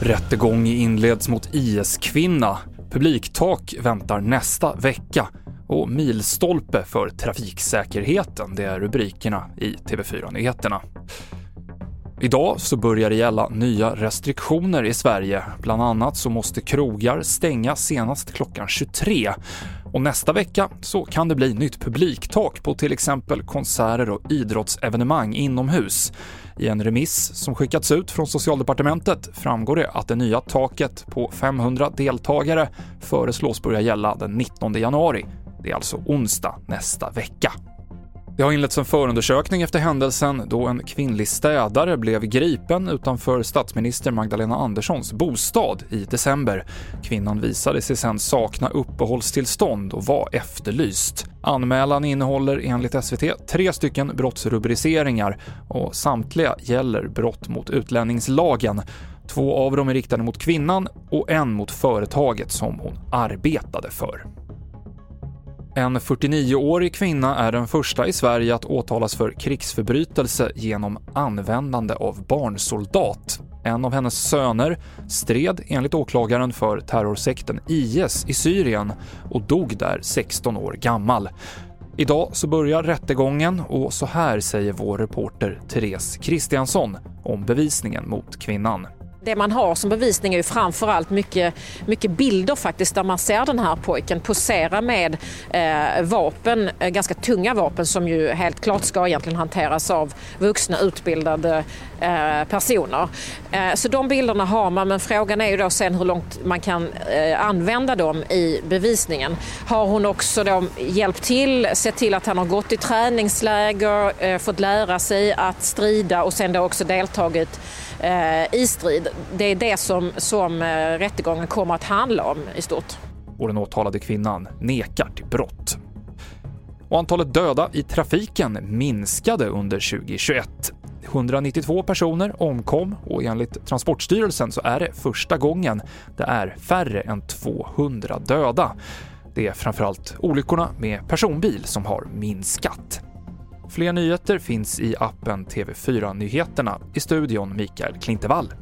Rättegång inleds mot IS-kvinna. Publiktak väntar nästa vecka och milstolpe för trafiksäkerheten, det är rubrikerna i TV4-nyheterna. Idag så börjar det gälla nya restriktioner i Sverige. Bland annat så måste krogar stänga senast klockan 23. Och nästa vecka så kan det bli nytt publiktak på till exempel konserter och idrottsevenemang inomhus. I en remiss som skickats ut från Socialdepartementet framgår det att det nya taket på 500 deltagare föreslås börja gälla den 19 januari. Det är alltså onsdag nästa vecka. Det har inletts en förundersökning efter händelsen då en kvinnlig städare blev gripen utanför statsminister Magdalena Anderssons bostad i december. Kvinnan visade sig sedan sakna uppehållstillstånd och var efterlyst. Anmälan innehåller enligt SVT tre stycken brottsrubriceringar och samtliga gäller brott mot utlänningslagen. Två av dem är riktade mot kvinnan och en mot företaget som hon arbetade för. En 49-årig kvinna är den första i Sverige att åtalas för krigsförbrytelse genom användande av barnsoldat. En av hennes söner stred enligt åklagaren för terrorsekten IS i Syrien och dog där 16 år gammal. Idag så börjar rättegången och så här säger vår reporter Therese Kristiansson om bevisningen mot kvinnan. Det man har som bevisning är ju framförallt mycket, mycket bilder faktiskt där man ser den här pojken posera med eh, vapen, eh, ganska tunga vapen som ju helt klart ska egentligen hanteras av vuxna utbildade eh, personer. Eh, så de bilderna har man men frågan är ju då sen hur långt man kan eh, använda dem i bevisningen. Har hon också då hjälpt till, sett till att han har gått i träningsläger, eh, fått lära sig att strida och sen då också deltagit eh, i strid. Det är det som, som eh, rättegången kommer att handla om i stort. Och den åtalade kvinnan nekar till brott. Och antalet döda i trafiken minskade under 2021. 192 personer omkom och enligt Transportstyrelsen så är det första gången det är färre än 200 döda. Det är framförallt olyckorna med personbil som har minskat. Fler nyheter finns i appen TV4 Nyheterna. I studion Mikael Klintevall.